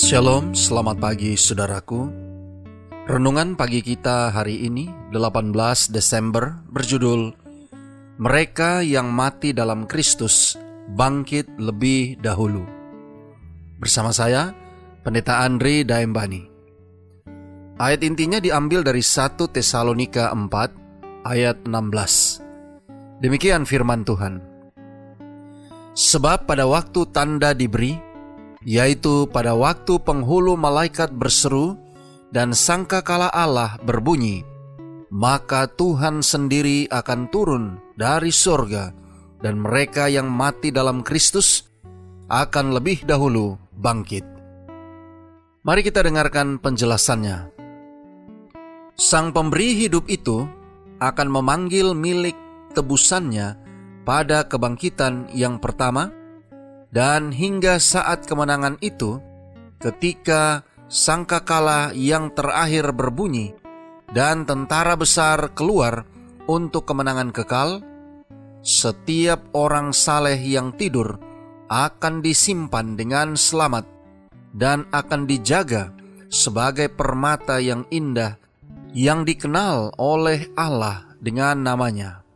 Shalom, selamat pagi saudaraku. Renungan pagi kita hari ini 18 Desember berjudul Mereka yang mati dalam Kristus bangkit lebih dahulu. Bersama saya, Pendeta Andri Daembani. Ayat intinya diambil dari 1 Tesalonika 4 ayat 16. Demikian firman Tuhan. Sebab pada waktu tanda diberi, yaitu pada waktu penghulu malaikat berseru dan sangkakala Allah berbunyi, maka Tuhan sendiri akan turun dari sorga dan mereka yang mati dalam Kristus akan lebih dahulu bangkit. Mari kita dengarkan penjelasannya. Sang pemberi hidup itu akan memanggil milik tebusannya pada kebangkitan yang pertama, dan hingga saat kemenangan itu, ketika sangkakala yang terakhir berbunyi dan tentara besar keluar untuk kemenangan kekal, setiap orang saleh yang tidur akan disimpan dengan selamat dan akan dijaga sebagai permata yang indah yang dikenal oleh Allah dengan namanya.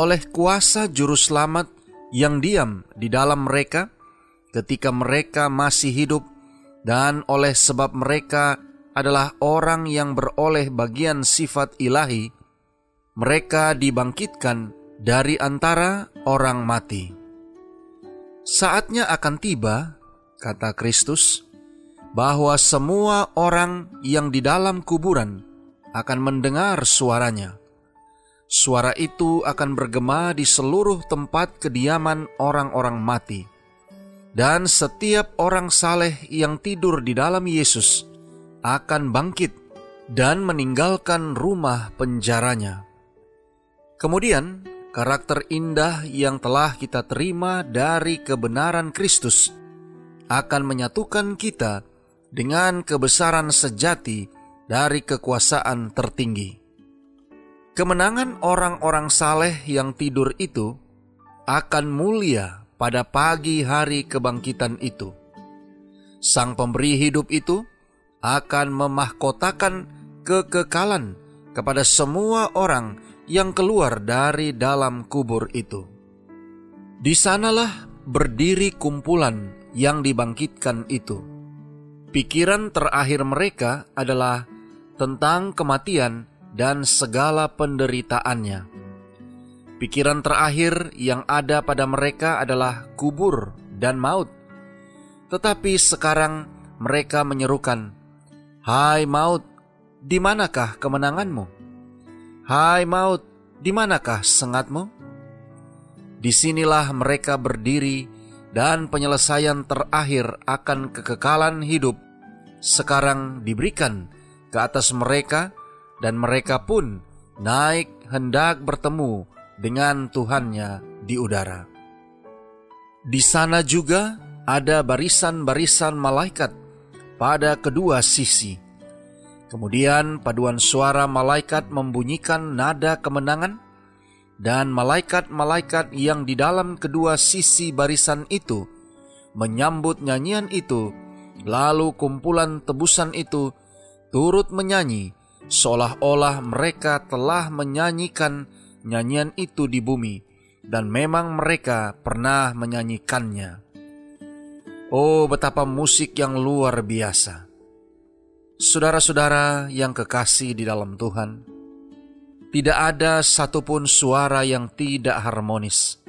Oleh kuasa juru selamat yang diam di dalam mereka ketika mereka masih hidup, dan oleh sebab mereka adalah orang yang beroleh bagian sifat ilahi, mereka dibangkitkan dari antara orang mati. Saatnya akan tiba, kata Kristus, bahwa semua orang yang di dalam kuburan akan mendengar suaranya Suara itu akan bergema di seluruh tempat kediaman orang-orang mati. Dan setiap orang saleh yang tidur di dalam Yesus akan bangkit dan meninggalkan rumah penjaranya. Kemudian, karakter indah yang telah kita terima dari kebenaran Kristus akan menyatukan kita dengan kebesaran sejati dari kekuasaan tertinggi. Kemenangan orang-orang saleh yang tidur itu akan mulia pada pagi hari kebangkitan itu. Sang pemberi hidup itu akan memahkotakan kekekalan kepada semua orang yang keluar dari dalam kubur itu. Di sanalah berdiri kumpulan yang dibangkitkan itu. Pikiran terakhir mereka adalah tentang kematian dan segala penderitaannya. Pikiran terakhir yang ada pada mereka adalah kubur dan maut. Tetapi sekarang mereka menyerukan, "Hai maut, di manakah kemenanganmu? Hai maut, di manakah sengatmu?" Di sinilah mereka berdiri dan penyelesaian terakhir akan kekekalan hidup sekarang diberikan ke atas mereka dan mereka pun naik hendak bertemu dengan Tuhannya di udara. Di sana juga ada barisan-barisan malaikat pada kedua sisi. Kemudian paduan suara malaikat membunyikan nada kemenangan, dan malaikat-malaikat yang di dalam kedua sisi barisan itu menyambut nyanyian itu, lalu kumpulan tebusan itu turut menyanyi seolah-olah mereka telah menyanyikan nyanyian itu di bumi, dan memang mereka pernah menyanyikannya. Oh, betapa musik yang luar biasa! Saudara-saudara yang kekasih di dalam Tuhan, tidak ada satupun suara yang tidak harmonis.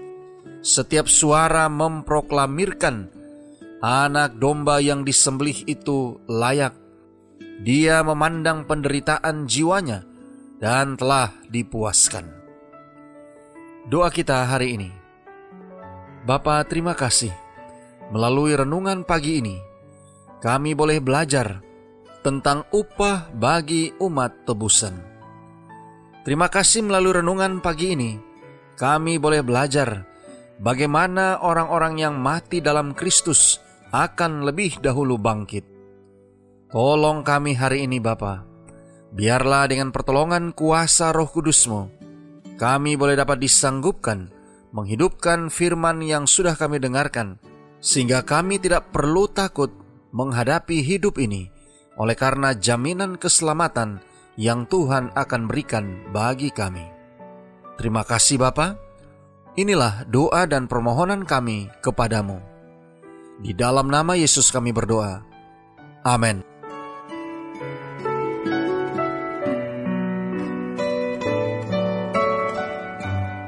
Setiap suara memproklamirkan anak domba yang disembelih itu layak dia memandang penderitaan jiwanya dan telah dipuaskan. Doa kita hari ini. Bapa terima kasih. melalui renungan pagi ini, kami boleh belajar tentang upah bagi umat tebusan. Terima kasih melalui renungan pagi ini, kami boleh belajar bagaimana orang-orang yang mati dalam Kristus akan lebih dahulu bangkit. Tolong kami hari ini Bapa, biarlah dengan pertolongan kuasa roh kudusmu, kami boleh dapat disanggupkan menghidupkan firman yang sudah kami dengarkan, sehingga kami tidak perlu takut menghadapi hidup ini oleh karena jaminan keselamatan yang Tuhan akan berikan bagi kami. Terima kasih Bapa. Inilah doa dan permohonan kami kepadamu. Di dalam nama Yesus kami berdoa. Amin.